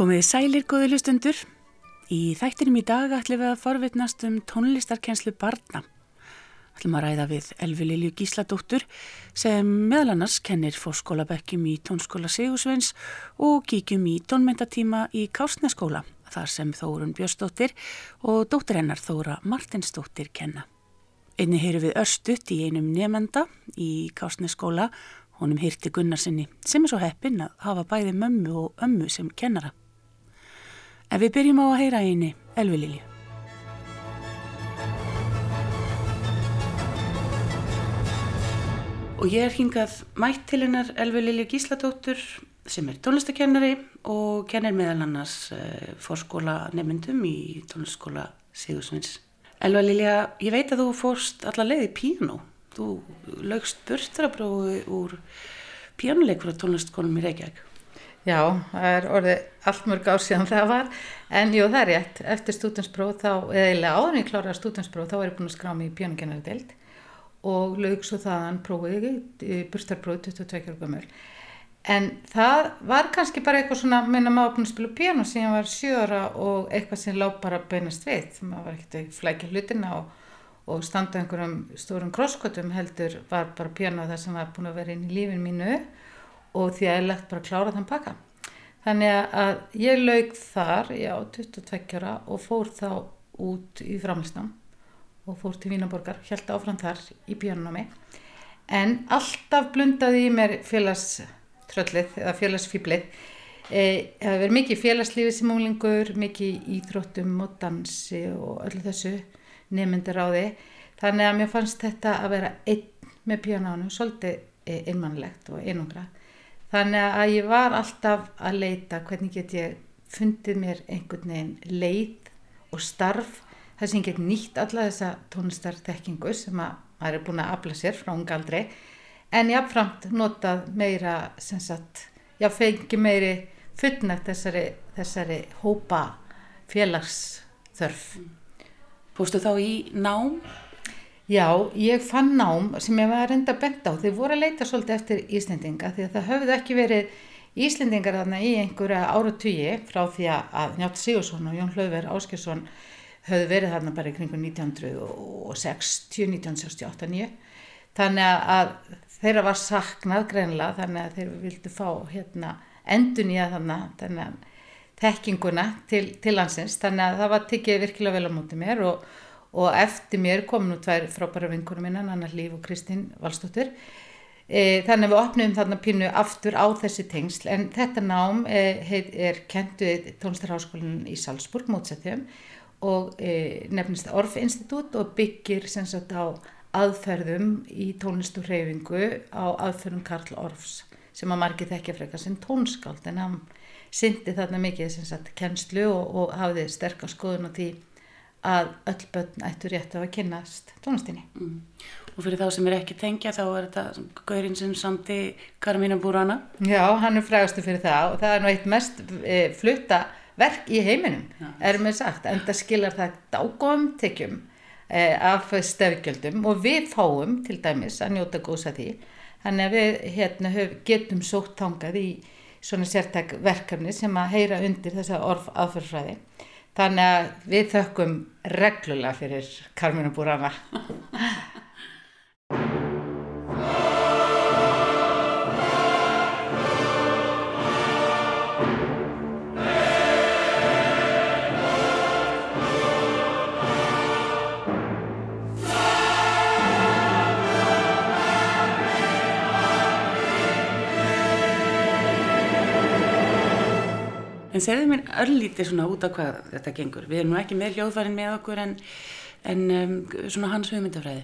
Komiði sælir góði hlustundur. Í þættinum í dag ætlum við að forvitnast um tónlistarkenslu barna. ætlum að ræða við Elvi Lilju Gísladóttur sem meðal annars kennir fórskólabekkjum í tónskóla Sigursveins og kíkjum í tónmyndatíma í Kársneskóla þar sem Þórun Björnsdóttir og dóttir hennar Þóra Martinsdóttir kenna. Einni heyru við örstutt í einum nefnda í Kársneskóla honum hýrti Gunnarsinni sem er svo heppin að hafa bæði mömmu og ömmu sem kennara. En við byrjum á að heyra eini Elvi Lilju. Og ég er hingað mætt til hennar Elvi Lilju Gísladóttur sem er tónlistakennari og kennir meðal annars uh, fórskóla nefndum í tónlistaskóla Sigursvins. Elva Lilja, ég veit að þú fórst alla leið í pínu. Þú lögst burtarabrói úr pínuleik frá tónlistaskólanum í Reykjavík. Já, það er orðið allt mörg ár síðan það var, en jú það er rétt, eftir stúdinspróf þá, eða eiginlega áður en ég kláraði stúdinspróf þá er ég búin að skrá mig í pjónukennari deild og lög svo þaðan prófið í burstarbróð 22 ára gömur. En það var kannski bara eitthvað svona, minna maður búin að spila sem ég var 7 ára og eitthvað sem lág bara beinast við, maður var ekkert að flækja hlutina og, og standa einhverjum stórum krosskotum heldur var bara pjónu það sem var búin að vera inn í lífin mínu og því að ég legt bara að klára þann pakka. Þannig að ég laug þar, já, 22 ára og fór þá út í framlistam og fór til Vínaborgar, held áfram þar í björnum en alltaf blundaði í mér félagströllið eða félagsfýblið. E, það hefur verið mikið félagslífið sem múlingur, mikið íþróttum og dansi og öllu þessu nefndir á því. Þannig að mér fannst þetta að vera einn með björnánum svolítið einmannlegt og einungra. Þannig að ég var alltaf að leita hvernig get ég fundið mér einhvern veginn leið og starf þar sem ég get nýtt alla þessa tónlistartekkingu sem að maður er búin að afla sér frá unga aldrei en ég hafðframt notað meira sem sagt, ég fengi meiri fullnægt þessari, þessari hópa félagsþörf. Fórstu þá í nám? Já, ég fann nám sem ég var enda bent á. Þeir voru að leita svolítið eftir Íslendinga því að það höfðu ekki verið Íslendingar þarna í einhverja áratvíi frá því að Njátt Sigursson og Jón Hlauver Áskilsson höfðu verið þarna bara í kringum 1960, 1968, 9. Þannig að þeirra var saknað greinlega þannig að þeir vildu fá hérna, endun í að þannig að tekkinguna til, til landsins. Þannig að það var tikið virkilega vel á mótið mér og og eftir mér kom nú tvær frábæra vinkunum minna, Anna Líf og Kristín Valstóttir e, þannig að við opnum þarna pínu aftur á þessi tengsl. En þetta nám e, heit, er kentuð tónlistarháskólinn í Salzburg mótsettjum og e, nefnist Orf Institut og byggir sagt, á aðferðum í tónlisturreyfingu á aðferðum Karl Orfs sem að margir þekkja frekar sem tónskáld. En hann syndi þarna mikið sagt, kennslu og, og hafði sterkast skoðun á því að öll börn ættu rétt á að kynast tónlistinni. Mm. Og fyrir þá sem er ekki tengja þá er þetta gaurinn sem samti Carmina Burana. Já, hann er frægastu fyrir það og það er nú eitt mest e, flutta verk í heiminum, Já. er mér sagt, en það skilar það dágóðum tekjum e, af stefgjöldum og við fáum til dæmis að njóta góðs að því. Þannig að við hérna, getum sótt tangað í svona sértak verkefni sem að heyra undir þessa orf aðförfræði Þannig að við þökkum reglulega fyrir Carmina Burana. En segðu mér örlítið svona út af hvað þetta gengur. Við erum nú ekki með hljóðfærin með okkur en, en um, svona hans hugmyndafræði.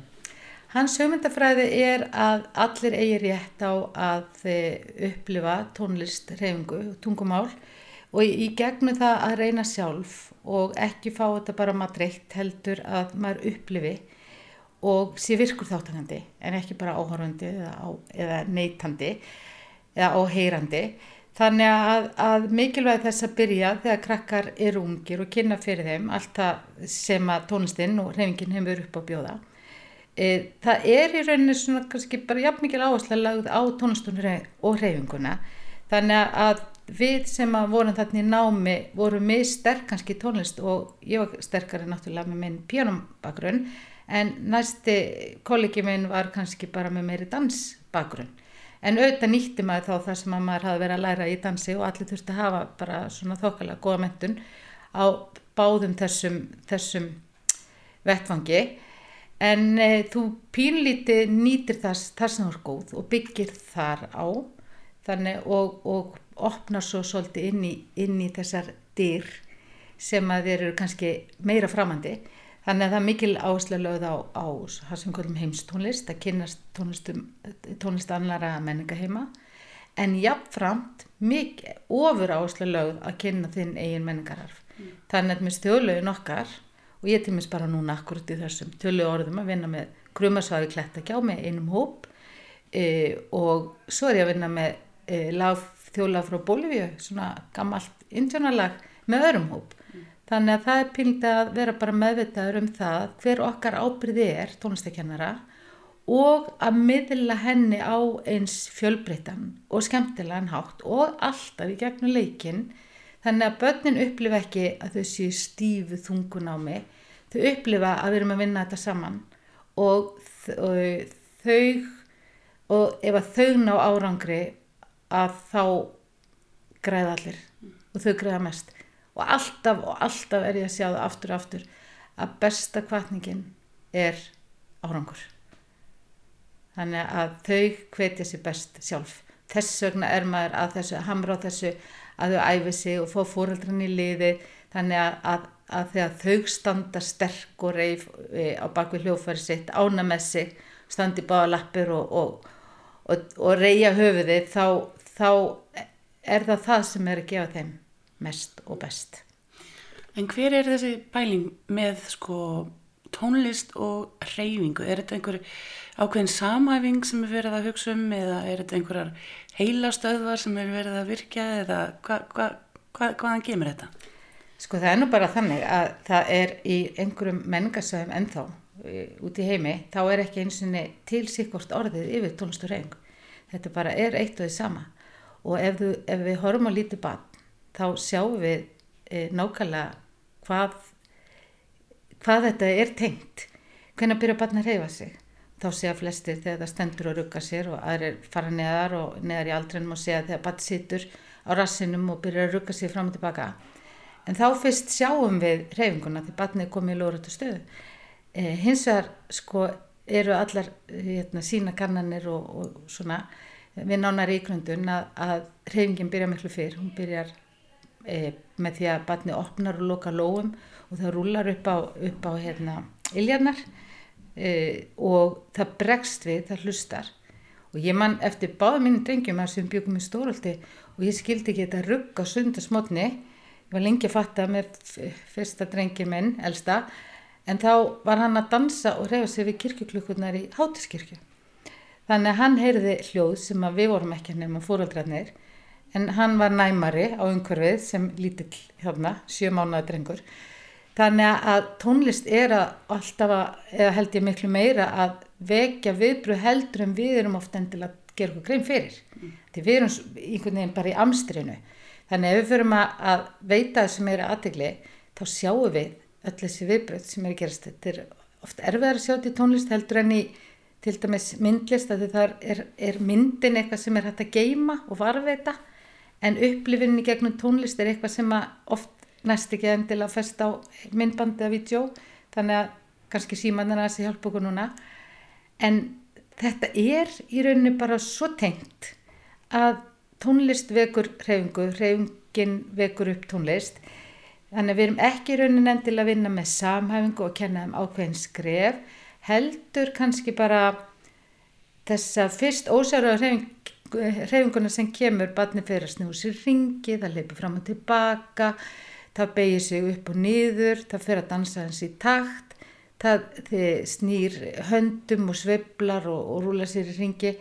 Hans hugmyndafræði er að allir eigi rétt á að upplifa tónlist, reyfingu tungumál og í, gegnum það að reyna sjálf og ekki fá þetta bara maður dreikt heldur að maður upplifi og sé virkur þáttakandi en ekki bara áhörfandi eða, eða neytandi eða áheyrandi Þannig að, að mikilvæg þess að byrja þegar krakkar eru ungir og kynna fyrir þeim allt það sem að tónlistinn og hreyfingin hefur upp á bjóða. E, það er í rauninu svona kannski bara jafn mikil áherslu lagð á tónlistunni og hreyfinguna. Þannig að við sem að vorum þarna í námi vorum mjög sterk kannski tónlist og ég var sterkari náttúrulega með minn pjónumbakgrunn en næsti kollegi minn var kannski bara með meiri dansbakgrunn en auðvitað nýtti maður þá það sem að maður hafi verið að læra í dansi og allir þurfti að hafa bara svona þokkalega goða mentun á báðum þessum, þessum vettfangi en e, þú pínlíti nýtir þess þess að það er góð og byggir þar á. Þannig og, og opnar svo svolítið inn í, inn í þessar dyr sem að þeir eru kannski meira framandi Þannig að það er mikil áherslu lögð á, á það sem kallum heimstónlist, að kynast tónlist annara menningaheima, en jáfnframt mikið ofur áherslu lögð að kynna þinn eigin menningararf. Mm. Þannig að með stjórnlögin okkar, og ég tímist bara núna akkurat í þessum stjórnlögu orðum að vinna með Krumarsváði Klettakjá með einum hóp e, og svo er ég að vinna með e, þjóla frá Bolífiu, svona gammalt indjónalag með öðrum hóp. Þannig að það er pílda að vera bara meðvitaður um það hver okkar ábyrði er tónlistakennara og að miðla henni á eins fjölbreytan og skemmtilegan hátt og alltaf í gegnum leikin þannig að börnin upplifa ekki að þau séu stífu þungun á mig þau upplifa að við erum að vinna þetta saman. Og, og þau og ef að þau ná árangri að þá græða allir og þau græða mest og alltaf og alltaf er ég að sjá það aftur og aftur að besta kvartningin er árangur. Þannig að þau hvetja sér best sjálf. Þess vegna er maður að þessu hamra á þessu að þau æfi sig og fá fóröldran í liði. Þannig að, að, að þegar þau standa sterk og reyf e, á bakvið hljófæri sitt ána með sig standi báða lappir og, og, og, og reyja höfuði þá, þá er það það sem er að gefa þeim mest og best. En hver er þessi bæling með sko tónlist og hreyfingu? Er þetta einhver ákveðin samhæfing sem er verið að hugsa um eða er þetta einhverjar heilastöðvar sem er verið að virkja eða hva, hva, hva, hvaðan gemur þetta? Sko það er nú bara þannig að það er í einhverjum menningarsöðum ennþá út í heimi, þá er ekki eins og til síkort orðið yfir tónlist og hreyfingu. Þetta bara er eitt og því sama og ef, þú, ef við horfum á lítið bann þá sjáum við e, nákvæmlega hvað, hvað þetta er tengt. Hvernig byrja barn að reyfa sig? Þá sé að flestir þegar það stendur og rugga sér og aðrir fara neðar og neðar í aldrinum og sé að þegar barn sittur á rassinum og byrja að rugga sér fram og tilbaka. En þá fyrst sjáum við reyfinguna því barnið komið í lóratu stöðu. E, hins vegar sko eru allar hérna, sína kannanir og, og svona við nánar í gröndun að, að reyfingin byrja miklu fyrr. Hún byrjar e, með því að batni opnar og loka lóum og það rúlar upp á, upp á hérna, iljarnar e, og það bregst við, það hlustar. Og ég mann eftir báða mínu drengjum að sem byggum í stóraldi og ég skildi ekki þetta rugg á sundasmotni ég var lengi að fatta með fyrsta drengjum minn, elsta en þá var hann að dansa og reyfa sig við kirkjuklukkurnar í hátiskirkju þannig að hann heyrði hljóð sem við vorum ekki að nefna fóraldrarnir en hann var næmari á umhverfið sem lítill hérna, sjö mánuða drengur. Þannig að tónlist er að alltaf að, eða held ég miklu meira að vekja viðbröð heldur en við erum ofta endilega að gera okkur grein fyrir. Mm. Því við erum einhvern veginn bara í amstrinu. Þannig ef við förum að, að veita það sem er aðtegli, þá sjáum við öll þessi viðbröð sem er að gerast. Þetta er ofta erfiðar að sjá til tónlist heldur en í til dæmis myndlist að það er, er myndin eitthvað sem er hægt að geima og varveita en upplifinni gegnum tónlist er eitthvað sem oft næst ekki endilega fest á myndbandi eða vídjó þannig að kannski símanina þessi hjálp okkur núna. En þetta er í rauninni bara svo tengt að tónlist vekur hreyfingu, hreyfingin vekur upp tónlist. Þannig að við erum ekki í rauninni endilega að vinna með samhæfingu og kenna þeim ákveðin skref heldur kannski bara þess að fyrst ósæru hreyfing hreyfinguna sem kemur, barni fyrir að snúi sér ringi, það leipur fram og tilbaka, það beigir sig upp og niður, það fyrir að dansa hans í takt, það snýr höndum og sveblar og, og rúla sér í ringi,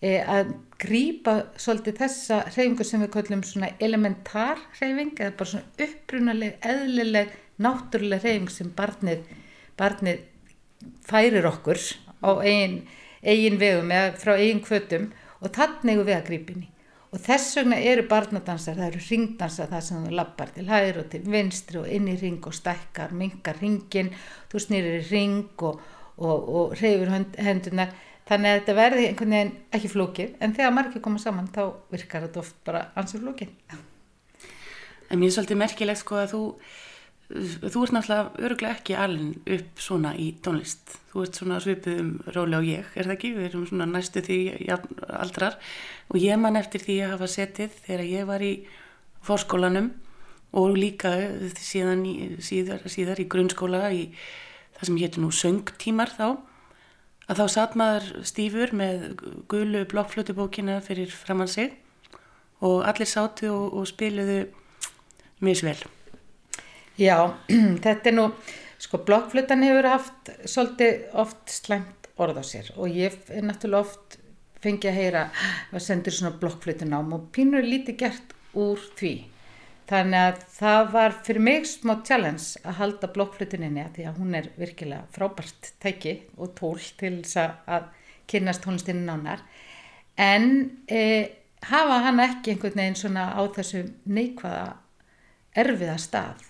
e, að grýpa svolítið þessa hreyfingu sem við kallum svona elementar hreyfing, eða bara svona upprunaleg, eðlileg, náttúruleg hreyfing sem barnið, barnið færir okkur á eigin, eigin vegum eða frá eigin kvötum og þannig við að grípinni og þess vegna eru barnadansar, það eru ringdansar það sem þú lappar til hæður og til vinstri og inn í ring og stækkar, mingar ringin, þú snýrir í ring og, og, og reyfur hendunar þannig að þetta verði einhvern veginn ekki flókið en þegar margir koma saman þá virkar þetta oft bara ansið flókið. En mér er svolítið merkilegt sko að þú þú ert náttúrulega öruglega ekki alveg upp svona í tónlist. Þú ert svona svipið um róli á ég er það ekki, við erum svona næstu því aldrar. Og ég man eftir því að hafa setið þegar ég var í fórskólanum og líka síðan í, síðar, síðar í grunnskóla í það sem héttu nú söngtímar þá að þá satt maður stífur með gulu blokkflutubókina fyrir framann sig og allir sátu og, og spiluðu mjög svel Já, þetta er nú, sko blokkflutan hefur haft svolítið oft slæmt orð á sér og ég er náttúrulega oft fengið að heyra að sendur svona blokkflutun ám og pínur lítið gert úr því. Þannig að það var fyrir mig smá challenge að halda blokkflutuninni að því að hún er virkilega frábært tæki og tól til þess að kynast tónlistinni nánar. En e, hafa hann ekki einhvern veginn svona á þessu neikvæða erfiða stað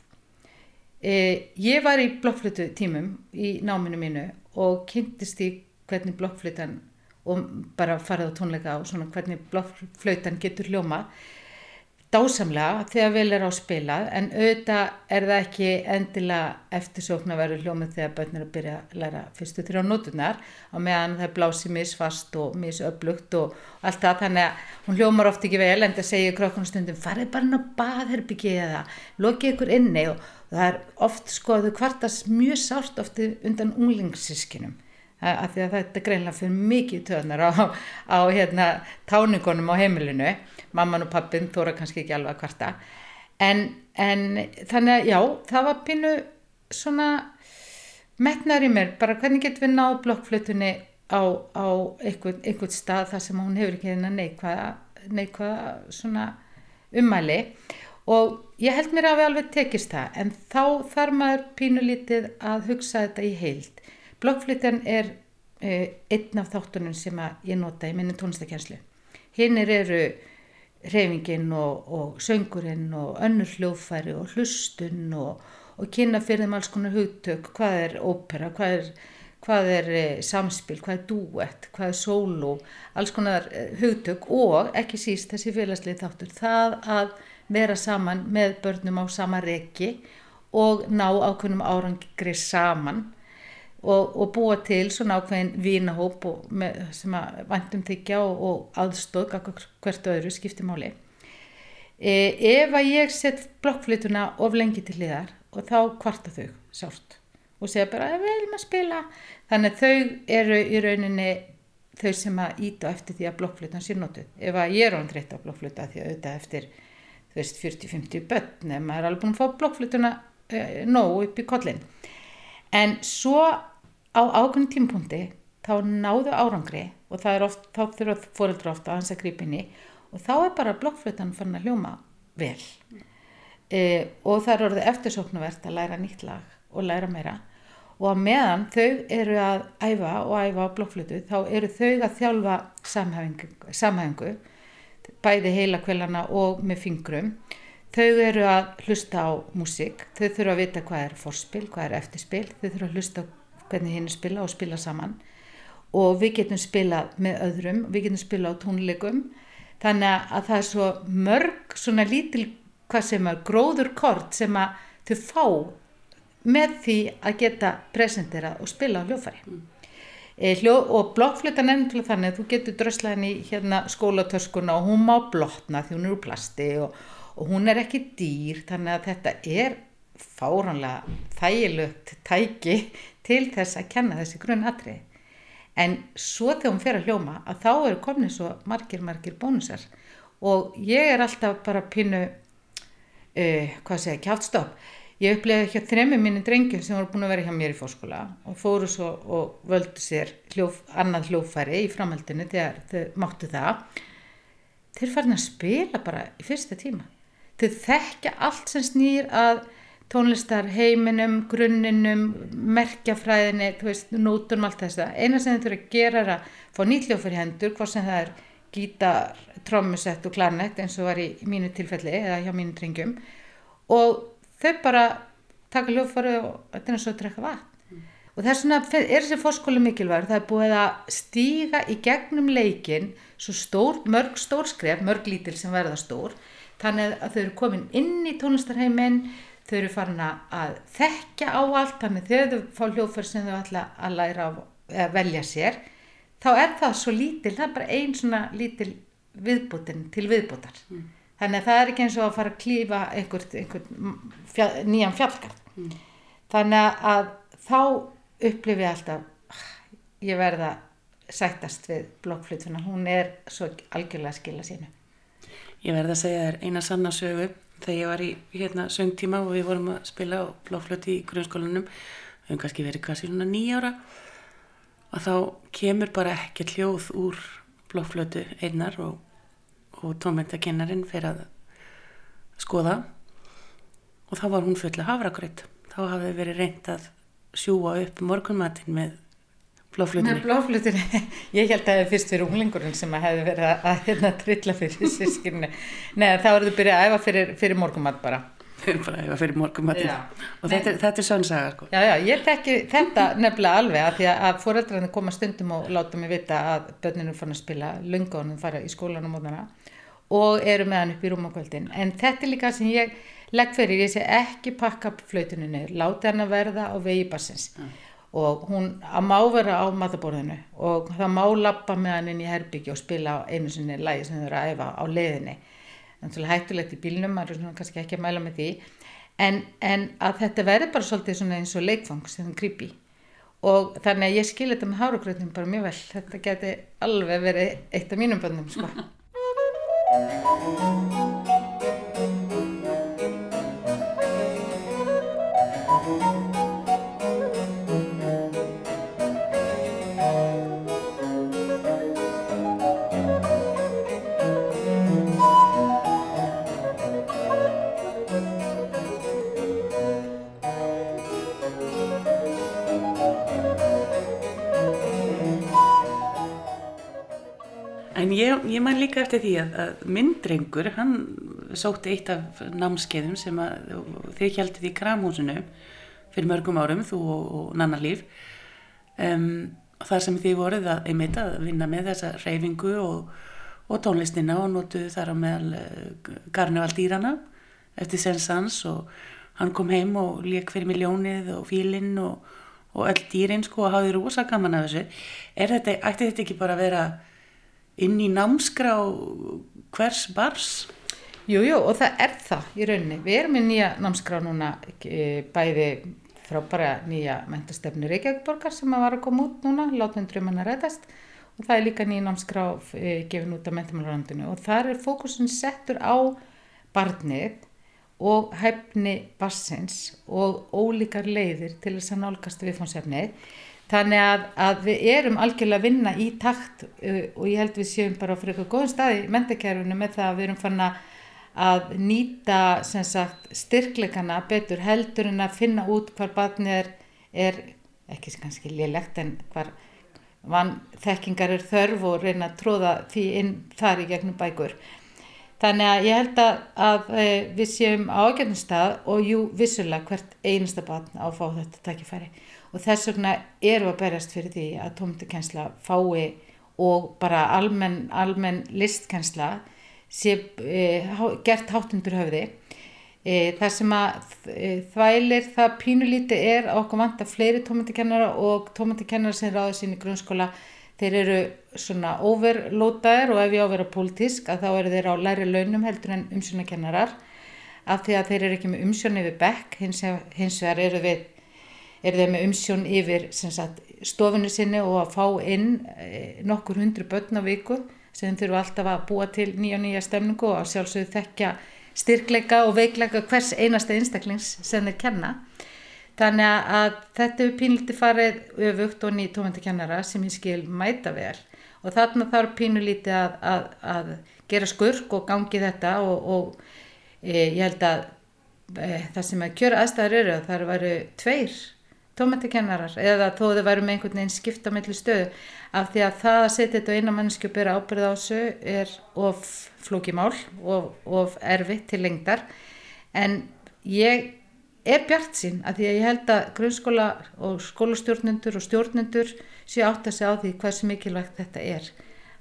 E, ég var í blokkflutu tímum í náminu mínu og kynntist í hvernig blokkflutan og bara farið á tónleika og svona hvernig blokkflutan getur hljóma dásamlega þegar vel er á spila en auðvitað er það ekki endilega eftirsókn að vera hljómið þegar börnir að byrja að læra fyrstu þrjá nótunar á meðan það blási misfast og misöflugt og allt það þannig að hún hljómar oft ekki vel en það segir krokkunum stundum farið bara inn á baðherbyggi eða lokið ykkur inni. Og það er oft sko að þau kvartast mjög sárt ofti undan unglingssískinum af því að þetta greinlega fyrir mikið töðnar á, á hérna, táningunum á heimilinu. Mamman og pappin þóra kannski ekki alveg að kvarta. En, en þannig að já, það var pínu svona metnar í mér, bara hvernig getur við náð blokkflutunni á, á einhvern, einhvern stað þar sem hún hefur ekki neikvæða, neikvæða svona umæli og ég held mér að við alveg tekist það en þá þarf maður pínulítið að hugsa þetta í heild. Blokkflýtjan er uh, einn af þáttunum sem ég nota í minni tónlistakjænslu hinnir eru reyfingin og, og söngurinn og önnur hljófæri og hlustun og, og kynna fyrir þeim alls konar hugtök. Hvað er ópera, hvað er hvað er eh, samspil, hvað er duett, hvað er solo, alls konar eh, hugtök og ekki síst þessi félagslið þáttur, það að vera saman með börnum á sama reki og ná ákveðnum árangri saman og, og búa til svona ákveðin vínahóp með, sem að vandum þykja og, og aðstóð hvert öðru skiptimáli. E, ef að ég set blokkflutuna of lengi til hliðar og þá kvarta þau sárt og segja bara að við viljum að spila þannig að þau eru í rauninni þau sem að íta eftir því að blokkflutan sé notuð. Ef að ég er án þreytt á blokkfluta því að auðvitað eftir þú veist 40-50 börn en maður er alveg búin að fá blokkflutuna uh, nóg upp í kollin en svo á ákveðin tímpunkti þá náðu árangri og oft, þá þurfa fóröldur ofta að hans að grípinni og þá er bara blokkflutan fann að hljóma vel. Uh, og það er orðið eftirsóknuvert að læra nýtt lag og læra meira. Og að meðan þau eru að æfa og æfa á blokkflutu þá eru þau að þjálfa samhæfingu bæði heila kvellana og með fingrum. Þau eru að hlusta á músík, þau þurfa að vita hvað er fórspil, hvað er eftirspil, þau þurfa að hlusta hvernig hinn spila og spila saman. Og við getum spilað með öðrum, við getum spilað á tónleikum. Þannig að það er svo mörg svona lítil hvað sem er gróður kort sem að þau fá með því að geta presenterað og spila á hljófari. Mm. E, hljó, og blokkflutan er náttúrulega þannig að þú getur drösla henni í hérna, skólatöskuna og hún má blotna því hún er úr plasti og, og hún er ekki dýr þannig að þetta er fáranlega þægilegt tæki til þess að kenna þessi grunn atrið. En svo þegar hún fer að hljóma að þá eru komin svo margir, margir bónusar og ég er alltaf bara pínu, uh, hvað segja, kjáttstopp Ég upplegaði að þremmi mínu drengjum sem voru búin að vera hjá mér í fórskóla og fóru svo og völdu sér hljóf, annað hljófæri í framhaldinu þegar þau máttu það. Þeir farin að spila bara í fyrsta tíma. Þau þekkja allt sem snýr að tónlistar heiminum, grunninum, merkjafræðinni, þú veist, nótunum, allt þess að. Eina sem þau þurfa að gera er að fá nýtt hljófæri hendur, hvort sem það er gítar, trommusett og klarnett eins og var í mínu tilfelli eða hjá mínu drengjum og þau bara taka hljóðfari og þetta er eins og að drekka vatn. Og þess vegna er þessi fórskóli mikilvægur. Það er búið að stíga í gegnum leikin svo stór, mörg stór skref, mörg lítil sem verða stór þannig að þau eru komin inn í tónlistarheimin þau eru farin að þekka á allt þannig þau fá hljóðfari sem þau ætla að læra að velja sér þá er það svo lítil, það er bara einn svona lítil viðbútin til viðbútar mm. Þannig að það er ekki eins og að fara að klífa einhvern, einhvern fjall, nýjan fjallgarð. Mm. þannig að þá upplifi ég alltaf ég verða sættast við blokkflutuna, hún er svo algjörlega að skila sínu. Ég verða að segja þér eina sanna sögu. Þegar ég var í hérna söngtíma og við vorum að spila á blokkfluti í grunnskólanum við höfum kannski verið kannski svona nýjára að þá kemur bara ekki hljóð úr blokkflötu einnar og, og tónmentakennarin fyrir að skoða. Og þá var hún fulla hafragröyt þá hafði verið reynd að sjúa upp morgunmatin með blóflutinni með blóflutinni, ég held að það hefði fyrst fyrir unglingurinn sem að hefði verið að, að hérna trilla fyrir sískinni neða þá er það byrjað að æfa fyrir, fyrir morgunmat bara bara fyrir morgumattin og þetta, þetta er sönnsaga sko. Já, já, ég tekki þetta nefnilega alveg að því að fóreldrarnir koma stundum og láta mig vita að börninu fann að spila lungáðunum fara í skólan á mótana og eru með hann upp í rúmakvöldin en þetta er líka sem ég legg fyrir, ég sé ekki pakka flöytuninu niður, láta hann að verða á vegi bassins ja. og hún að má vera á mataborðinu og það má lappa með hann inn í herbyggi og spila einu sinni lægi sem þau eru að æfa á leiðinni hættulegt í bílnum, maður er kannski ekki að mæla með því. En, en að þetta verður bara svolítið eins og leikfang sem það krypi og þannig að ég skil þetta með hárugröðnum bara mjög vel. Þetta geti alveg verið eitt af mínum bönnum sko ég, ég man líka eftir því að, að myndrengur, hann sótti eitt af námskeiðum sem að, þið hjæltið í Kramhúsinu fyrir mörgum árum, þú og, og Nanna Líf. Um, þar sem þið voruð að einmitt að vinna með þessa reyfingu og, og tónlistina og notuðu þar á meðal uh, Garnevaldýrana eftir Sensans og hann kom heim og leik fyrir miljónið og fílinn og, og öll dýrin sko og hafði rosa gaman af þessu. Er þetta, ætti þetta ekki bara að vera inn í námskrá hvers bars? Jújú jú, og það er það í rauninni. Við erum í nýja námskrá núna e, bæði frá bara nýja mentastefni Reykjavíkborgar sem að var að koma út núna, látnum dröman að rætast og það er líka nýja námskrá e, gefin út af mentamálurandinu og þar er fókusin settur á barnið og hæfni bassins og ólíkar leiðir til þess að nálgast viðfónsefnið Þannig að, að við erum algjörlega að vinna í takt uh, og ég held við séum bara fyrir eitthvað góðum stað í mentakjærfunu með það að við erum fann að nýta sagt, styrkleikana betur heldur en að finna út hvar barnið er, er ekki kannski liðlegt en hvar þekkingar er þörf og reyna að tróða því inn þar í gegnum bækur. Þannig að ég held að, að eh, við séum á ágjörnum stað og jú vissulega hvert einasta barn á að fá þetta takkifæri og þess vegna eru að berjast fyrir því að tómtikensla fái og bara almenn, almenn listkensla sé e, gert háttundur höfði. E, það sem að e, þvælir það pínulíti er okkur vant að fleiri tómatikennara og tómatikennara sem ráður sín í grunnskóla þeir eru svona overlótaðir og ef ég á að vera pólitísk að þá eru þeir á læri launum heldur en umsjónakennarar af því að þeir eru ekki með umsjón yfir bekk hins, hins vegar eru við er þeir með umsjón yfir sagt, stofinu sinni og að fá inn eh, nokkur hundru börn á viku sem þurfu alltaf að búa til nýja nýja stemningu og sjálfsögðu þekkja styrkleika og veikleika hvers einasta einstaklings sem þeir kenna. Þannig að þetta er pínlítið farið öfugt og nýtt tómandi kennara sem ég skil mæta vel og þarna þarf pínulítið að, að, að gera skurk og gangi þetta og, og e, ég held að e, það sem að kjöra aðstæðar eru að það eru tveir tómatakennarar eða þó þau væru með einhvern veginn skipta melli stöðu af því að það að setja þetta á mannsku byrja ábyrða á þessu er of flókimál, of, of erfitt til lengdar en ég er bjart sín að því að ég held að grunnskóla og skólastjórnendur og stjórnendur séu átt að segja á því sem mikilvægt þetta er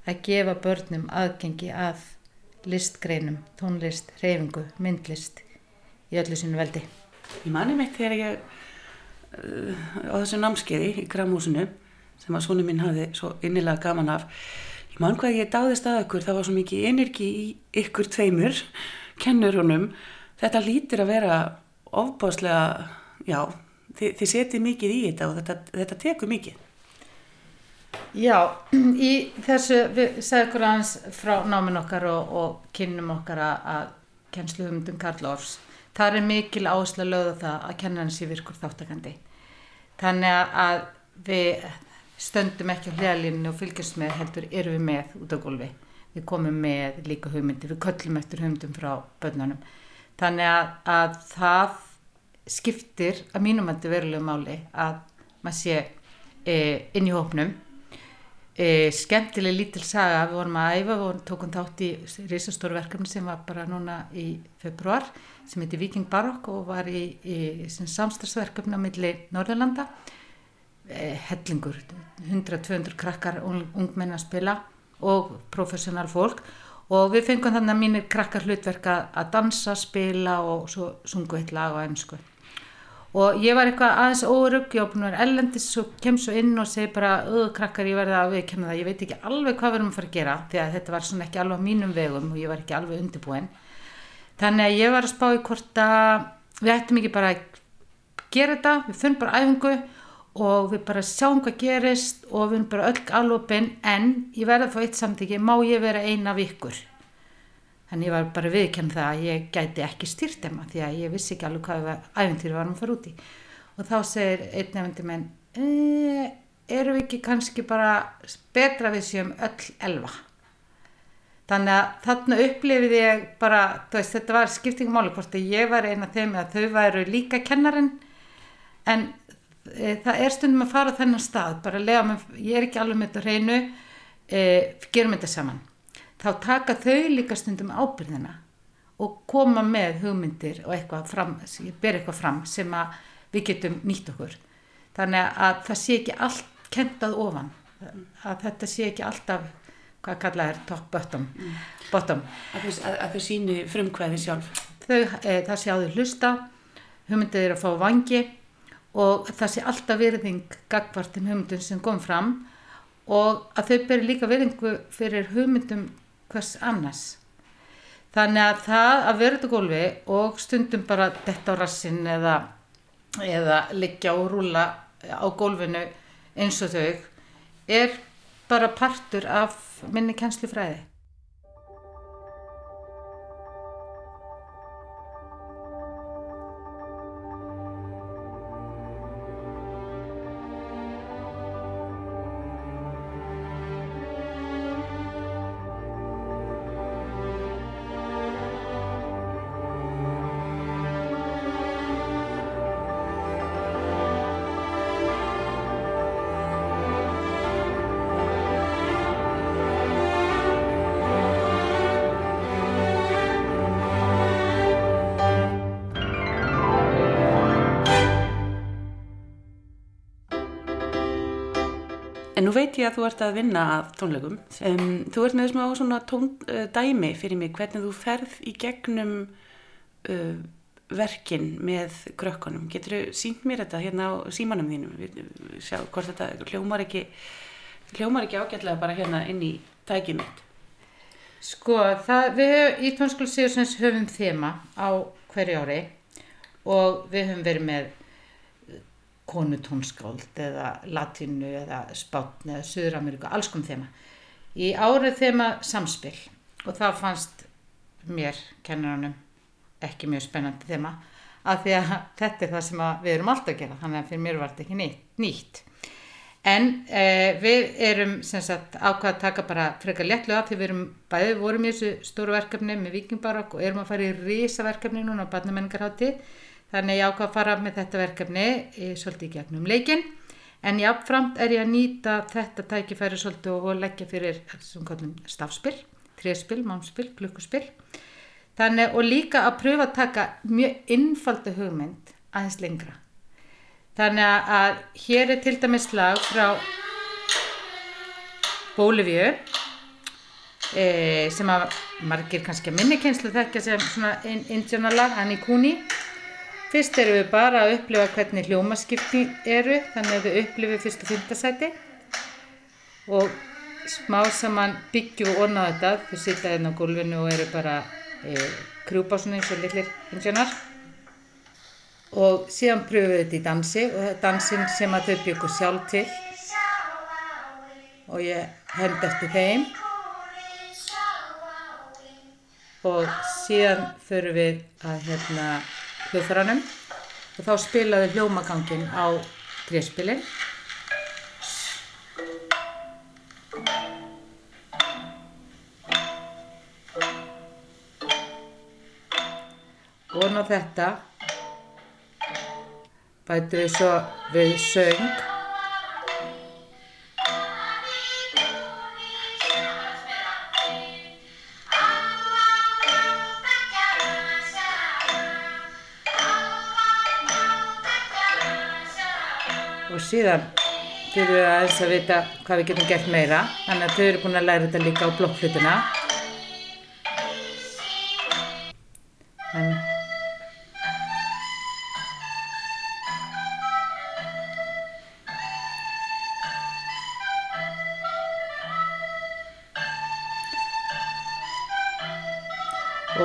að gefa börnum aðgengi að listgreinum, tónlist, reyfingu, myndlist í öllu sinu veldi. Ég mani mitt þegar ég á þessu námskeiði í Gramhúsinu sem að svona minn hafði svo innilega gaman af. Ég man hvað ég dáðist að ykkur það var svo mikið energi í ykkur tveimur kennurunum. Þetta lítir að vera ofbáslega já, þið, þið setið mikið í þetta og þetta, þetta tekur mikið. Já, í þessu við segðum okkur aðeins frá náminn okkar og, og kynnum okkar að, kennslu humdum Karl Orfs það er mikil áherslu að lögða það að kenna hans í virkur þáttakandi þannig að við stöndum ekki á hljálinu og fylgjast með heldur erum við með út á gólfi. Við komum með líka hugmyndi við köllum eftir hugmyndum frá börnunum. Þannig að, að það skiptir að mínum að þetta verulegu máli að maður sé e, inn í hópnum. E, skemmtileg lítil saga. Við vorum að æfa, við vorum, tókum þátt í risastóru verkefni sem var bara núna í februar sem heiti Viking Barokk og var í, í samstagsverkefni á milli Norðurlanda. E, hellingur 100-200 krakkar ungmenn að spila og professional fólk. Og við fengum þannig að mínir krakkar hlutverk að dansa, spila og svo sungu eitt lag á ennsku og ég var eitthvað aðeins órug ég var búin að vera ellendis og kem svo inn og segi bara, öðu krakkar ég verði að viðkjanna það. Ég veit ekki alveg hvað við erum að fara að gera því að þetta var svona ekki alveg á mínum vegum og ég var ekki alveg undirbúin þannig að ég var að spá í hvort að við ættum ekki bara að gera þetta við funnum bara æfingu og við bara sjáum hvað gerist og við erum bara öll alvopin en ég verði að fá eitt samtíki má ég vera eina vikur Þannig ég var bara viðkjörn það að ég gæti ekki styrt emma því að ég vissi ekki alveg hvað æfintýri varum að fara út í. Og þá segir einn nefndi menn, e, eru við ekki kannski bara betra við séum öll elva? Þannig að þarna upplifið ég bara, veist, þetta var skiptingum máli hvort að ég var eina þeim að þau væru líka kennarinn en e, það er stundum að fara þennan stað, bara lega með, ég er ekki alveg með þetta hreinu, e, gerum þetta saman þá taka þau líka stundum ábyrðina og koma með hugmyndir og eitthvað fram, ber eitthvað fram sem að við getum nýtt okkur. Þannig að það sé ekki allt kentað ofan, að þetta sé ekki alltaf, hvað kallað er, top bottom. Mm. bottom. Að þau síni frumkvæði sjálf. Þau, e, það sé á þau hlusta, hugmyndið er að fá vangi og það sé alltaf virðing gagvartum hugmyndum sem kom fram og að þau ber líka virðingu fyrir hugmyndum hvers annars. Þannig að það að þetta gólfi og stundum bara detta á rassin eða, eða liggja og rúla á gólfinu eins og þau er bara partur af minni kennslufræði. Veit ég að þú ert að vinna að tónleikum. Um, þú ert með smá svona tón, uh, dæmi fyrir mig hvernig þú ferð í gegnum uh, verkin með krökkunum. Getur þú sínt mér þetta hérna á símanum þínum? Sjá hvort þetta hljómar ekki, hljómar ekki ágætlega bara hérna inn í mitt. Sko, það, við í tónskólu Sigursens höfum þema á hverju ári og við höfum verið með konutónskáld eða latinu eða spátn eða Suður-Ameríku, alls kom þema. Í árið þema samspil og það fannst mér, kennaranum, ekki mjög spennandi þema af því að þetta er það sem við erum alltaf að gera þannig að fyrir mér var þetta ekki nýtt. nýtt. En eh, við erum sagt, ákvað að taka bara frekar léttlu af því við erum bæðið vorum í þessu stóru verkefni með vikingbarokk og erum að fara í risaverkefni núna á barnamenningarhátti þannig ég ákvað að fara með þetta verkefni í, svolítið í gegnum leikin en jáfnframt er ég að nýta þetta tækifæri svolítið og leggja fyrir sem kallum stafspil, tréspil, mámspil, klukkuspil þannig og líka að pröfa að taka mjög innfalda hugmynd aðeins lengra. Þannig að hér er til dæmis lag frá Bólivíu e, sem að margir kannski að minni kynslu þekkja sem svona indjónalag, Annie Cooney Fyrst erum við bara að upplifa hvernig hljómaskipti eru, þannig að við upplifum fyrst og fymtasæti og smá saman byggjum og orna þetta, þau sita hérna á gólfinu og eru bara e, krjúpa svona eins og litlir hinsjónar og síðan pröfum við þetta í dansi og dansin sem að þau byggja sjálf til. Og ég held eftir þeim. Og síðan förum við að hérna hljóðfæranum. Og þá spilaði hljómagangin á tréspilin. Og ná þetta. Bætu við svo við söng og síðan þurfum við aðeins að vita hvað við getum gert meira. Þannig að þau eru búin að læra þetta líka á blokkflutuna þannig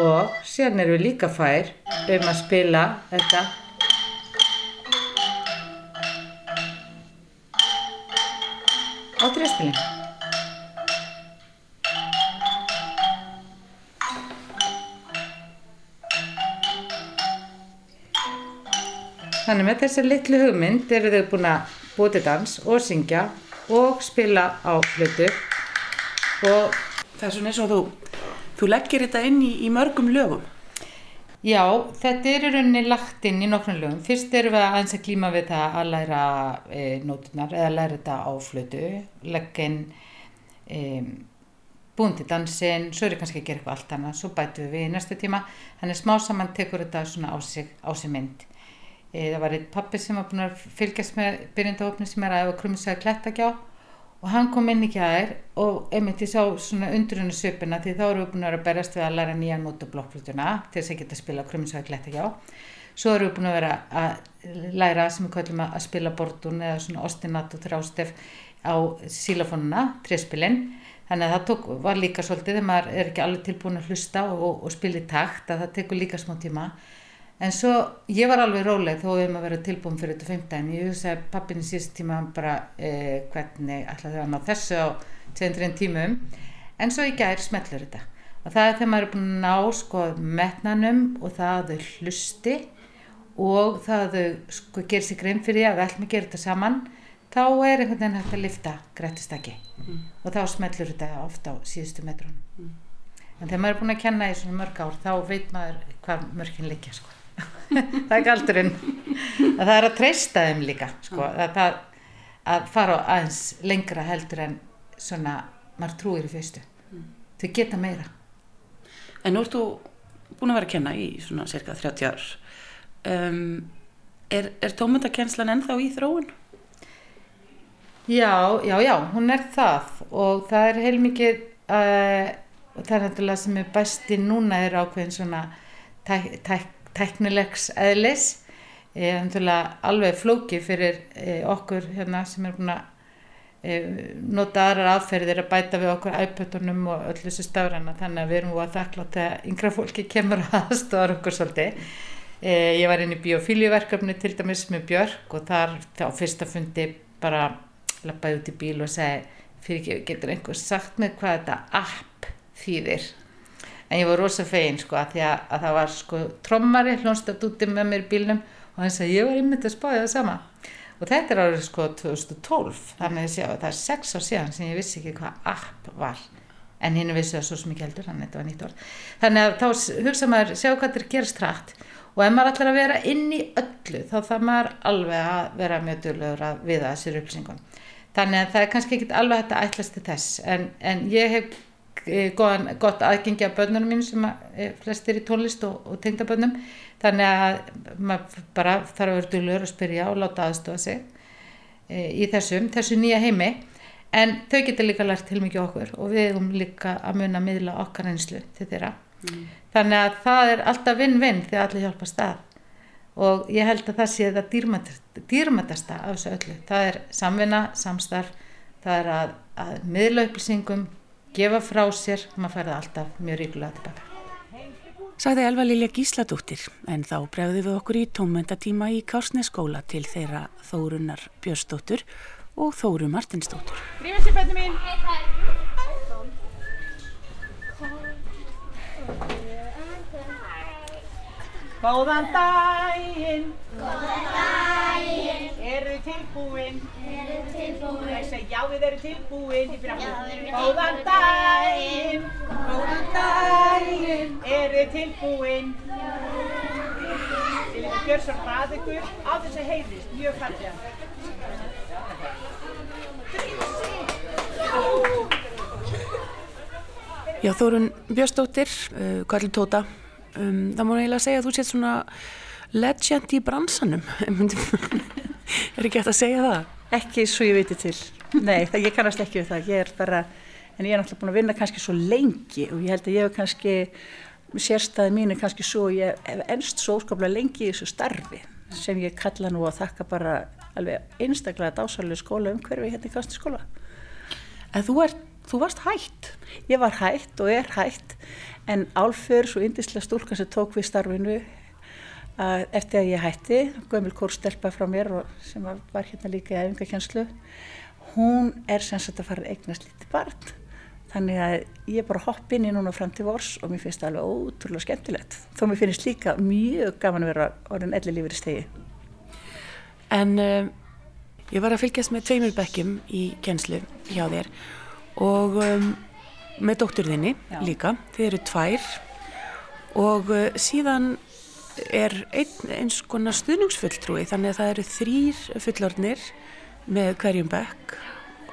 og síðan erum við líka fær um að spila þetta á tréspilin. Þannig með þessar litlu hugmynd eru þau búin að búti dans og syngja og spila á flutu og Það er svona eins og þú, þú leggir þetta inn í, í mörgum lögum. Já, þetta er í rauninni lagt inn í nokkrum lögum. Fyrst erum við aðeins að klíma við það að læra e, nótunar eða læra þetta á flötu, leggja inn e, búin til dansinn, svo er ég kannski að gera eitthvað allt annað, svo bætum við í næstu tíma. Þannig smá saman tekur þetta svona á sig, á sig mynd. E, það var einn pappi sem var búin að fylgjast með byrjandahopni sem er að krummisaði klettagjá og hann kom inn í kjær og einmitt ég sá svona undrunu svipina því þá erum við búin að vera að berast við að læra nýja nótu blokkflutuna til þess að geta að spila krumminsvæði gletta hjá svo erum við búin að vera að læra sem við kallum að spila bortun eða svona ostinat og þrástef á sílafónuna, tréspilin. Þannig að það tók, var líka svolítið þegar maður er ekki alveg tilbúin að hlusta og, og spila í takt að það tekur líka smá tíma En svo ég var alveg róleg þó erum að vera tilbúin fyrir þetta fymta en ég hugsaði pappin í síðust tíma bara eh, hvernig ætlaði það að ná þessu á 200 tímum? En svo í gær smellur þetta. Og það er þegar maður er búin að ná sko metnanum og það að þau hlusti og það að þau sko gerir sig grein fyrir því að við ætlum að gera þetta saman þá er einhvern veginn hægt að lifta grættistakki mm. og þá smellur þetta ofta á síðustu metrunum. Mm. en þegar maður er búin að kenna í svona mörg ár þá veit maður hvað mörgin liggja sko það er galdurinn. Að það er að treysta þeim líka sko, að, það, að fara aðeins lengra heldur en svona maður trúir í fyrstu. Mm. þau geta meira. En nú ertu búin að vera að kenna í svona cirka 30 ár. Um, er, er tómundakenslan ennþá í þróun? Já, já, já, hún er það. Og það er heilmikið uh, og það er náttúrulega sem er besti núna er ákveðin svona tæk, tæk, tæknilegs eðlis. E, alveg flóki fyrir e, okkur hérna sem er búin að e, nota aðrar aðferðir að bæta við okkur iPad-unum og öll þessu stafræna. Þannig að við erum að þakla þegar yngra fólki kemur að aðstofar okkur svolítið. Ég var inn í biofíliuverkefni til dæmis með Björk og þar á fyrsta fundi bara lappaði út í bíl og segi fyrir ekki getur einhver sagt með hvað þetta app þýðir en ég var rosa fegin sko að að, að það var sko trommari hljónstætt úti með mér bílnum og hann sagði ég var ymmið að spája það sama. Og þetta er árið sko 2012 þannig að það er sex ár síðan sem ég vissi ekki hvað app var. En hinn vissi það svo smikið heldur, þannig að. Þannig að þá hugsa maður, sjá hvað þetta gerast hrætt og ef maður ætlar að vera inn í öllu þá þarf maður alveg að vera mjög dölur að viða þessir upplýsingum. Þannig að það er kannski ekki alveg þetta ætlast til þess. En, en ég hef góðan, gott aðgengi af börnunum mín sem er flestir í tónlist og, og tengdabörnum. Þannig að maður bara þarf að vera dölur að spyrja og láta aðstofa sig e, í þessum, þessu nýja heimi. En þau getur líka lært til mikið okkur og við hefum líka að munna að miðla okkar einslu til þeirra. Mm. þannig að það er alltaf vinn-vinn að allir hjálpa stað. Og ég held að það sé það dýrmætasta af þessu öllu. Það er samvinna, samstarf það er að, að miðla upplýsingum gefa frá sér maður færða alltaf mjög ríkulega tilbaka Sagði Elva Lilja Gísladóttir en þá bregði við okkur í tónmyndatíma í Kársneskóla til þeirra Þórunar Björnsdóttur og Þóru Martinsdóttur. Grífið sér bönni mín. Góðan daginn. Góðan daginn. Eru tilbúin? Eru tilbúin? Já við erum tilbúin. Já, við erum tilbúin. Góðan daginn. Góðan daginn. Eru tilbúin? Ég vil gera svo hrað ykkur á þess að heyrðist. Mjög fallega. Já, Þórun Björnsdóttir, uh, Karli Tóta, um, það má eiginlega segja að þú sétt svona legend í bransanum. er ekki hægt að segja það? Ekki svo ég viti til. Nei, það, ég kannast ekki við það. Ég er bara, en ég er náttúrulega búin að vinna kannski svo lengi og ég held að ég hef kannski, sérstæði mín er kannski svo, ég hef ennst svo óskaplega lengi í þessu starfi sem ég kalla nú að þakka bara alveg einstaklega dásalega skóla umhverfi hérna í kastni skóla. En þú, er, þú varst hætt? Ég var hætt og er hætt en Álfur, svo indislega stúlka sem tók við starfinu að eftir að ég hætti, Gömul Kór stelpa frá mér og sem var hérna líka í æfingakjenslu, hún er sem sagt að fara að eignast lítið barn. Þannig að ég bara hopp inn í núna fram til vors og mér finnst það alveg ótrúlega skemmtilegt. Þó mér finnst líka mjög gaman að vera orðin elli lífur í stegi. En um, ég var að fylgjast með tveimur bekkjum í kjenslu hjá þér og um, með dótturðinni líka. Þið eru tvær og uh, síðan er ein, eins konar stuðningsfulltrúi þannig að það eru þrýr fullornir með hverjum bekk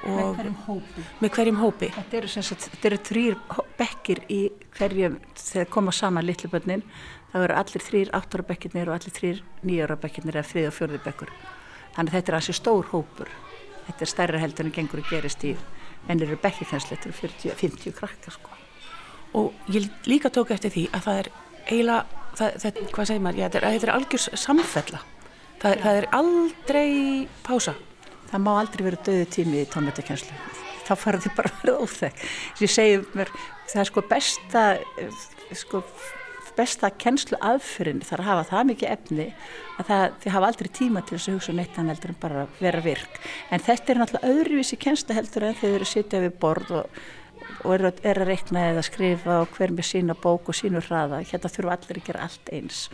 með hverjum hópi. Með hverjum hópi. Þetta eru, sagt, þetta eru þrýr bekkir í hverjum, þegar koma saman litlubönnin, þá eru allir þrýr áttara bekkirnir og allir þrýr nýjara bekkirnir eða þrið og fjörði bekkur. Þannig að þetta er ansið stór hópur. Þetta er stærra heldur en gengur að gerist í ennir bekkirkenslu, þetta eru 40, 50 krakkar sko. Og ég líka tók eftir því að það er eiginlega, það, það, hvað segir maður, Já, þetta er, er algjör samfella. Það, það er aldrei pása. Það má aldrei vera döðu tími í tónmjöldakenslu þá fara þið bara að vera óþekk. Ég segi mér, það er sko besta sko besta kennslu aðfyrin þar að hafa það mikið efni að það, þið hafa aldrei tíma til þess að hugsa neitt annað heldur en bara vera virk. En þetta er náttúrulega öðruvísi kennslu heldur en þeir eru sitjað við borð og, og eru er að reikna eða skrifa og hver með sína bók og sínu hraða hérna þurfa allir að gera allt eins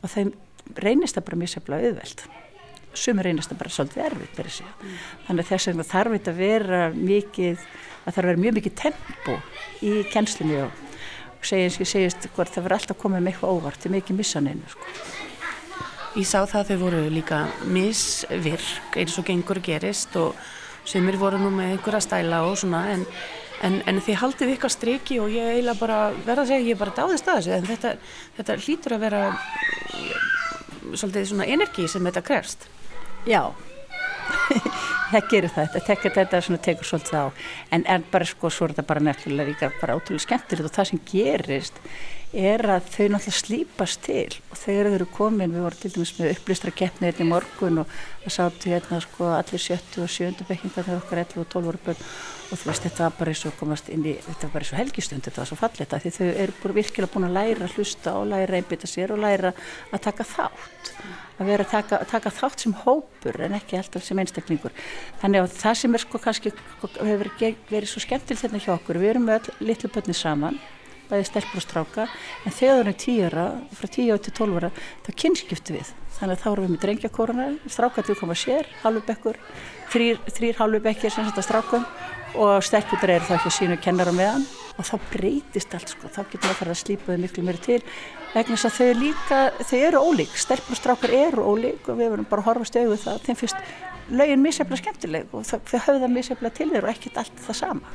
og þeim reynist það bara mjög sefla auðveld sumur reynast það bara svolítið erfitt verið sig. Mm. Þannig að þess vegna þarf þetta að vera mikið, að það þarf að vera mjög mikið tempo í kennslunni og segjast, segjast hvort það verður alltaf komið með eitthvað óvart, það er mikið missaninu sko. Ég sá það að þau voru líka misvirk eins og gengur gerist og sumir voru nú með einhverja stæla og svona en, en, en þið haldið ykkar striki og ég eiginlega bara verða að segja, ég bara dáðist að þessu en þetta, þetta hlýtur að vera svolítið svona energi sem þetta krefst. Já, það gerir það, þetta tekur, þetta svona, tekur svolítið á, en, en bara sko svo er þetta bara nefnilega líka bara ótrúlega skemmtilegt og það sem gerist er að þau náttúrulega slípast til. Og þegar þau eru komin, við vorum til dæmis með upplýstra keppni hérna í morgun og það sáttu hérna sko allir sjöttu og sjöndu bekkingar þegar okkar 11 og 12 voru börn og þú veist þetta var bara eins og komast inn í, þetta var bara eins og helgistund, þetta var svo fallet því þau eru virkilega búin að læra að hlusta og læra að einbita sér og læra að taka þátt, að vera að taka, taka þátt sem hópur en ekki alltaf sem einstaklingur. Þannig að það sem er sko kannski, hefur verið svo skemmtilt þetta hérna hjá okkur, við erum með litlu börni saman bæði stelpur og stráka en þegar það er tíura, frá tíu til tólvara þá kynskiptu við þannig að þá erum við með drengjakóruna, strákandi koma sér halvubekkur, þrýr, halvubekkir sem setja strákum og stelpunar eru þá ekki að sína kennar á meðan og þá breytist allt sko, þá getur maður að fara að slípa þau miklu mér til. Vegna þess að þau líka, þau eru ólík, stelpur og strákar eru ólík og við verðum bara að horfast auðvitað þeim finnst lögin misjaflega skemmtileg og þau höfða misjaflega til þeir og ekkert allt það sama.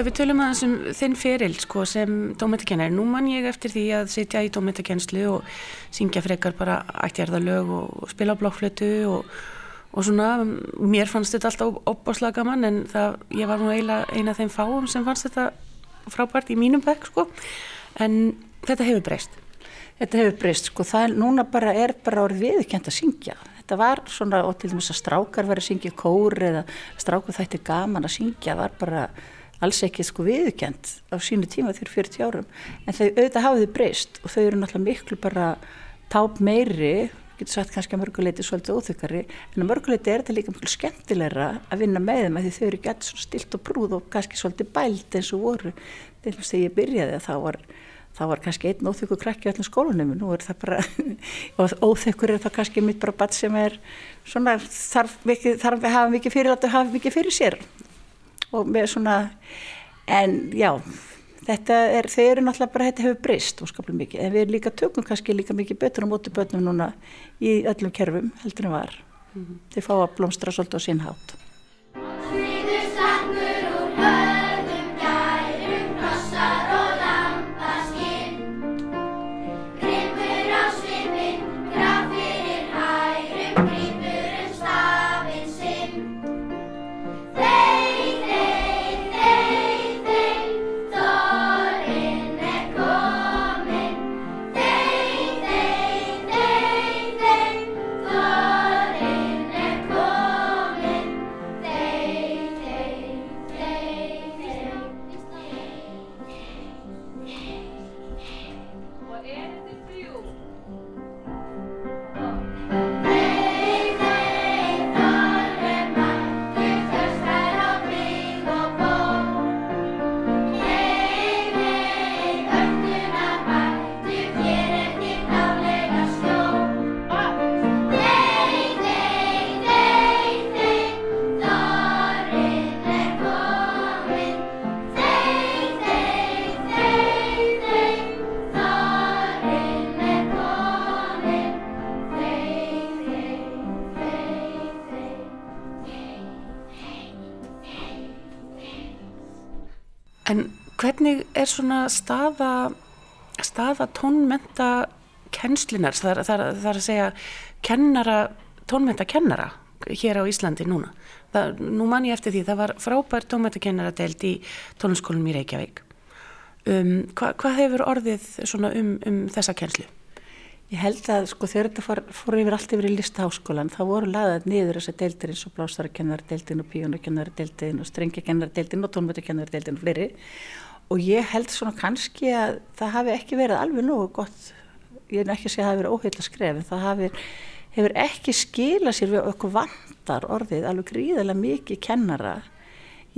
Ef við tölum aðeins um þinn feril sko, sem dómetakennar, nú mann ég eftir því að sitja í dómetakennslu og syngja frekar bara ættjarðalög og spila á blokkflötu og, og svona, mér fannst þetta alltaf opbáslega gaman en það, ég var nú eiginlega eina af þeim fáum sem fannst þetta frábært í mínum bekk sko, en þetta hefur breyst. Þetta hefur breyst sko, það er núna bara, er bara orðið viðkjönd að syngja. Þetta var svona, og til dæmis að strákar verið að syngja kór eða strákar þætti gaman að syngja, var bara alls ekki sko viðkjönd á sínu tíma fyrir 40 árum. En þau auðvitað hafiðu breyst og þau eru náttúrulega miklu bara táp meiri getur sagt kannski að mörguleiti svolítið óþökkari en að mörguleiti er þetta líka mjög skemmtilegra að vinna með þeim að því þau eru gett svona stilt og brúð og kannski svolítið bælt eins og voru. Til þess að ég byrjaði að þá var þá var kannski einn óþökkur krakki á öllum skólunum nú er það bara og óþökkur er það kannski mitt bara batt sem er svona þarf, að hafa mikið fyrir að hafa mikið fyrir sér og með svona en já þetta er, þau eru náttúrulega bara þetta hefur breyst óskaplega mikið, en við erum líka tökum kannski líka mikið betur á móti börnum núna í öllum kerfum heldur en var. Mm -hmm. þau fá að blómstra svolítið á sínhátt svona staða, staða tónmenta kennslinar, það það það er að segja kennara, tónmenta kennara hér á Íslandi núna. Það, nú man ég eftir því, það var frábær tónmenta kennara deilt í tónskólum í Reykjavík. Um, hva, hvað hefur orðið um, um þessa kennslu? Ég held að sko þegar þetta fór, fór yfir allt yfir í listaháskólan þá voru laðað niður þessar deildir eins og blástararkennardeildin og píjónarkennardeildin og strengjakennardeildin og tónmötukennardeildin og fleiri og ég held svona kannski að það hafi ekki verið alveg nógu gott, ég er ekki að segja að það hafi verið óheit að skref en það hafi, hefur ekki skila sér við okkur vandar orðið alveg gríðarlega mikið kennara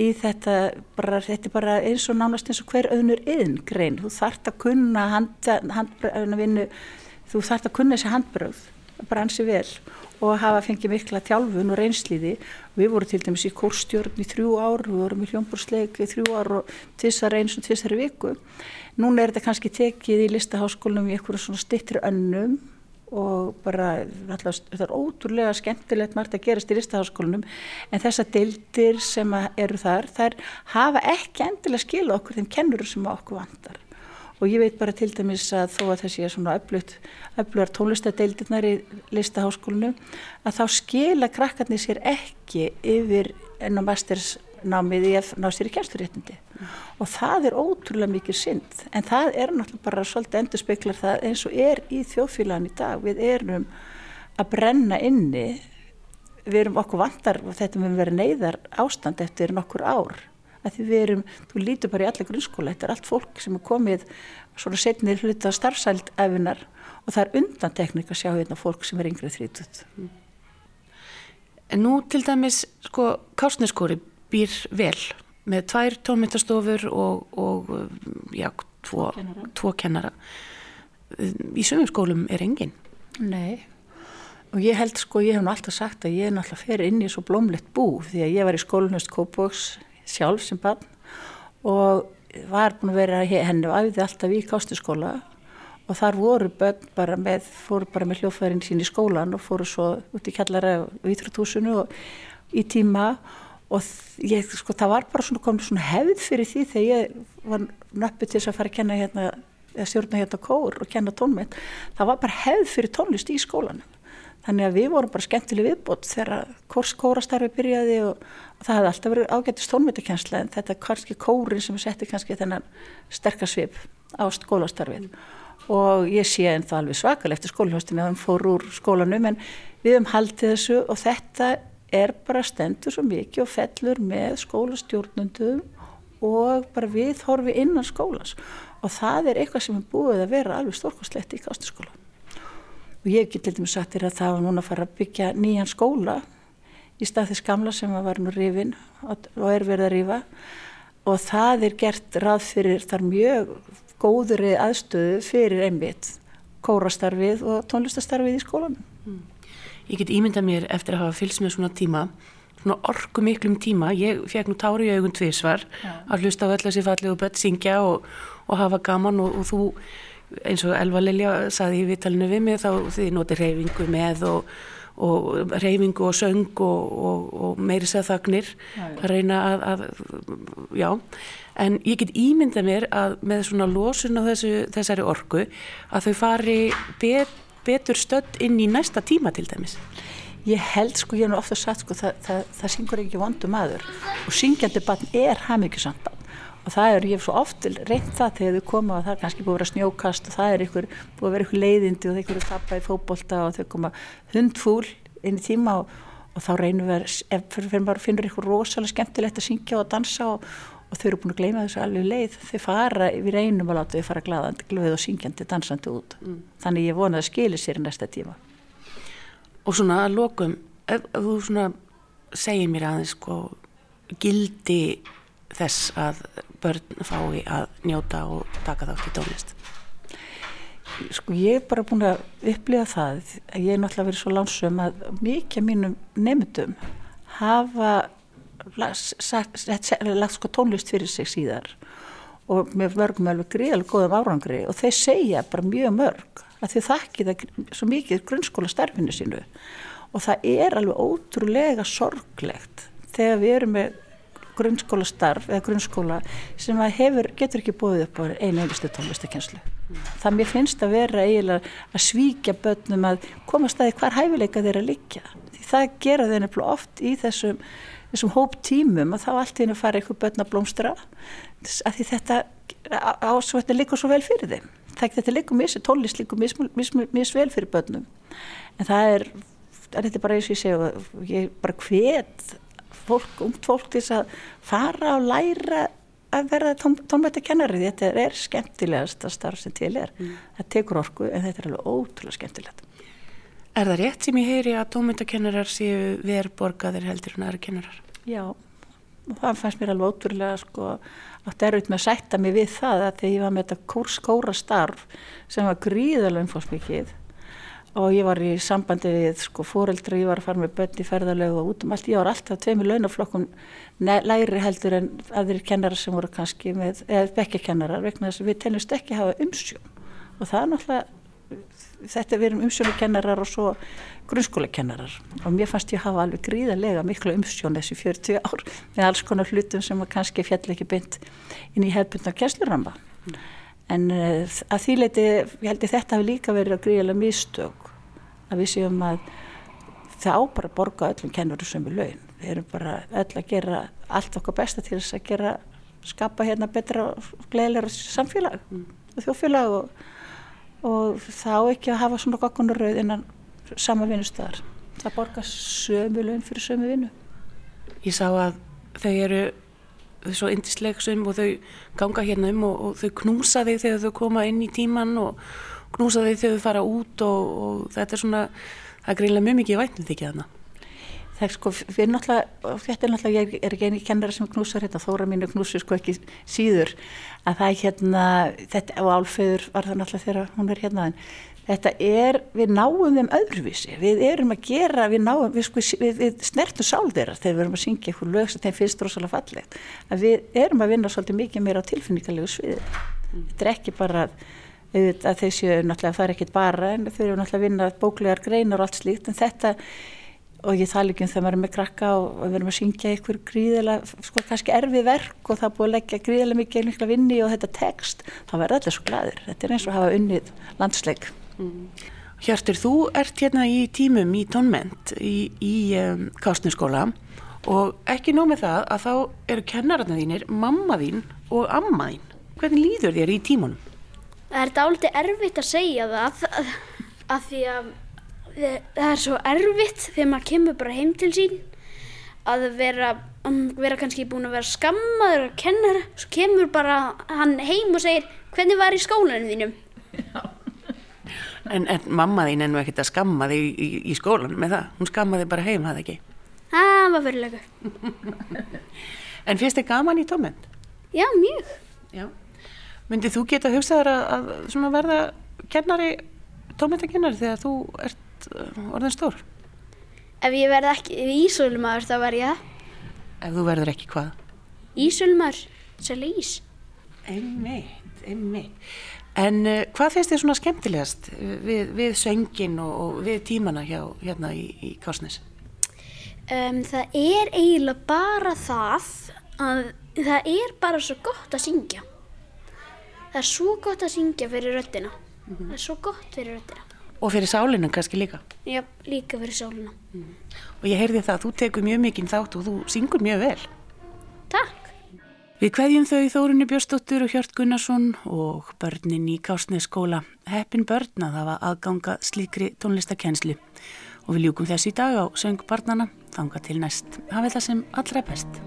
í þetta bara, þetta er bara eins og nánast eins og hver öðnur yðn grein, þú þart að kunna hand, hand, þú þarfst að kunna þessi handbröð bara ansi vel og hafa fengið mikla tjálfun og reynslíði við vorum til dæmis í kórstjórn í þrjú ár við vorum í hljómbursleik í þrjú ár og tvissar eins og tvissar viku. Núna er þetta kannski tekið í listaháskólum í eitthvað svona stittri önnum og bara alltaf, þetta er ótrúlega skemmtilegt margt að gerast í listaháskólunum en þessar deildir sem eru þar þær hafa ekki endilega skila okkur þeim kennurum sem okkur vandar og ég veit bara til dæmis að þó að þessi er svona öflugar tónlistadeildirnar í listaháskólinu að þá skila krakkarnir sér ekki yfir enn á mastersnámið í að ná sér í kjænsturéttindi mm. og það er ótrúlega mikið synd. En það er náttúrulega bara svolítið endur speklar það eins og er í þjóðfélagan í dag. Við erum að brenna inni. Við erum okkur vandar og þetta mun verið neyðar ástand eftir nokkur ár að því við erum, þú lítur bara í alla grunnskóla, þetta er allt fólk sem er komið svona setnir hluta starfsæld efinar og það er undanteknik að sjá hérna fólk sem er yngrið þrítut. En nú til dæmis, sko, Kársneskóri býr vel með tvær tónmyndastofur og, og já, tvo kennara. tvo kennara. Í sögum skólum er engin. Nei, og ég held sko, ég hef nú alltaf sagt að ég er náttúrulega fer inn í svo blómlegt bú því að ég var í skólunust Kópavóks sjálf sem barn og var búin að vera henni og æfði alltaf í kástuskóla og þar voru börn bara með, fóru bara með hljóðfærin sín í skólan og fóru svo út í kjallara og íþróttúsinu og í tíma og ég, sko, það var bara svona komin svona hefð fyrir því þegar ég var nöppu til þess að fara að kenna hérna, að stjórna hérna kór og kenna tónmynd, það var bara hefð fyrir tónlist í skólanum Þannig að við vorum bara skemmtileg viðbót þegar kórskórastarfi byrjaði og, og það hefði alltaf verið ágættist tónmyndakensla en þetta er kannski kórin sem setti kannski þennan sterkarsvip á skólastarfið. Og ég sé en það alveg svakal eftir skólahjóstinni að hann fór úr skólanum en við hefum haldið þessu og þetta er bara stendur svo mikið og fellur með skólastjórnundum og bara við horfið innan skólas og það er eitthvað sem er búið að vera alveg stórkoslegt í kástaskóla og ég get til dæmis sagt þér að það var núna að fara að byggja nýjan skóla í stað þess gamla sem var nú rifin og er verið að rifa og það er gert ráð fyrir þar mjög góðri aðstöðu fyrir einmitt kórastarfið og tónlistastarfið í skólanum. Mm. Ég get ímyndað mér eftir að hafa fylgst með svona tíma svona orku miklum tíma, ég fekk nú tári í augun tvísvar ja. að hlusta á öll þessi fallegu börn syngja og, og hafa gaman og, og þú eins og Elva Lilja saði í vitalinu við mig þá þið noti reyfingu með og, og reyfingu og söng og, og, og meiri segðagnir að reyna að, að já, en ég get ímynda mér að með svona losun á þessu, þessari orku að þau fari bet, betur stödd inn í næsta tíma til dæmis. Ég held sko, ég hef nú ofta sagt sko, það, það, það syngur ekki vondu maður. Og syngjandi barn er hafmyggjusamt barn og það er, ég hef svo oft reynt það þegar þau koma og það er kannski búið að vera snjókast og það er ykkur, búið að vera ykkur leiðindi og þau ykkur er tappað í fókbólta og þau koma hundfúl inn í tíma og, og þá reynum við að, fyrir bara finnur ykkur rosalega skemmtilegt að syngja og dansa og, og þau eru búin að gleyma þessu alveg leið, þau fara, við reynum að láta þau fara glæðandi, glöð og syngjandi, dansandi út, mm. þannig ég vona að skili sér næsta tíma. Og svona að lokum, ef, ef þess að börn fái að njóta og taka þátt í tónlist? Sko ég er bara búin að upplifa það að ég er náttúrulega verið svo lánsum að mikið mínum nefndum hafa lagt sko tónlist fyrir sig síðar og með mörgum alveg gríðalega góðum árangri og þeir segja bara mjög mörg að þau þakki það svo mikið grunnskóla starfinu sínu og það er alveg ótrúlega sorglegt þegar við erum með grunnskólastarf eða grunnskóla sem að hefur, getur ekki búið upp á einu einustu tónlistakenslu. Það mér finnst að vera eiginlega að svíkja börnum að koma staði hvar hæfileika þeirra líka. Því það gera þeir nefnilega oft í þessum, þessum hóp tímum og þá allt í hennu fara einhver börn að blómstra að því þetta ásvætti líka svo vel fyrir þeim. Þetta líka mis, tónlist líka mis, mis, mis vel fyrir börnum en það er, þetta er bara eins og ég segja, ég bara hvet fólk, umt fólk til þess að fara og læra að verða tón, tónmættakennari þetta er skemmtilegast að starf sem til er mm. það tekur orku en þetta er alveg ótrúlega skemmtilegt Er það rétt sem ég heyri að tónmættakennarar séu verborgaðir heldur en aðra kennarar? Já, það fannst mér alveg ótrúlega sko, átt erfitt með að sætta mig við það að þegar ég var með þetta kórskóra starf sem var gríðalögum fórsmikið og ég var í sambandi við sko fóreldra, ég var að fara með bönni ferðarlegu og út um allt, ég var alltaf tveimur launaflokkum læri heldur en aðrir kennarar sem voru kannski með, eða bekkjakennarar vegna þess að við tennist ekki hafa umsjón og það er náttúrulega, þetta við erum umsjónukennarar og svo grunnskólakennarar og mér fannst ég hafa alveg gríðarlega miklu umsjón þessi 40 ár með alls konar hlutum sem kannski fjall ekki beint inn í hefbundar kjænsluramma. Mm. En uh, að því leiti, ég held að þetta hefur líka verið að gríðilega mistök að við séum að það á bara að borga öllum kennurum sem er laun. Við erum bara öll að gera allt okkar besta til þess að gera, skapa hérna betra og gleðilega samfélag mm. og þjófélag og, og þá ekki að hafa svona gokkunar rauð innan sama vinnustöðar. Það borga sömu laun fyrir sömu vinnu. Ég sá að þau eru svo indislegsum og þau ganga hérna um og, og þau knúsa þig þegar þau koma inn í tíman og knúsa þig þegar þau fara út og, og þetta er svona, það er greinlega mjög mikið vætnum þig ekki þarna. Það er sko, við náttúrulega, þetta er náttúrulega, ég er ekki eini kennara sem knúsar hérna, þóra mínu knúsur sko ekki síður, að það er hérna, þetta, og álfeyður var það náttúrulega þegar hún er hérna, en þetta er, við náum þeim öðruvísi, við erum að gera, við náum, við, sko, við, við snertum sál þeirra þegar við erum að syngja eitthvað lög sem þeim finnst rosalega fallegt, að við erum að vinna svolítið mikið meira á tilfinningarlegu sviði. Mm. Þetta er ekki bara að, að þeir séu náttúrulega, það er ekkit bara, en þau eru náttúrulega að vinna bóklegar greinar og allt slíkt, en þetta, og ég tala ekki um þegar maður er með krakka og, við erum að syngja einhver gríðilega, sko kannski erfið verk og það búið að leggja gríðilega mikið mikla vinni og þetta text, þá verður allir svo glæðir. Þetta er eins og að hafa unnið landsleik. Mm. Hjartur, þú ert hérna í tímum í tónment í, í um, Kásnurskóla og ekki nóg með það að þá eru kennararna þínir, mamma þín og amma þín. Hvernig líður þér í tímunum? Það er dálítið erfitt að segja það að, að því að það er svo erfitt þegar maður kemur bara heim til sín að vera, vera kannski búin að vera skammaður og kennara, svo kemur bara hann heim og segir hvernig var í skólanum þínum? Já. En, en mamma þín er nú ekkert að skamma þig í, í, í skólanum með það, hún skammaði bara heim, það ekki? Það var fyrirlega. en finnst þið gaman í tómend? Já, mjög. Já. Myndið þú geta hugsaður að, að verða kennari, tómendakennari þegar þú ert uh, orðin stór? Ef ég verð ekki ísölumar þá verð ég það. Ef þú verður ekki hvað? Ísölumar, svolítið ís. Einmitt, einmitt. En uh, hvað finnst þið svona skemmtilegast eh, við, við söngin og, og við tímana hjá, hérna í, í Kásnes? Um, það er eiginlega bara það að það er bara svo gott að syngja. Það er svo gott að syngja fyrir röttina. Mm -hmm. Það er svo gott fyrir röttina. Og fyrir sálinu kannski líka? Já, líka fyrir sálinu. Mm. Og ég heyrði það að þú tekur mjög mikinn þátt og þú syngur mjög vel. Takk. Við kveðjum þau Þórunni Björnsdóttur og Hjört Gunnarsson og börnin í Kásnesskóla heppin börn að hafa aðganga slíkri tónlistakenslu og við ljúkum þess í dag á söngbarnana þanga til næst. Hafið það sem allra best.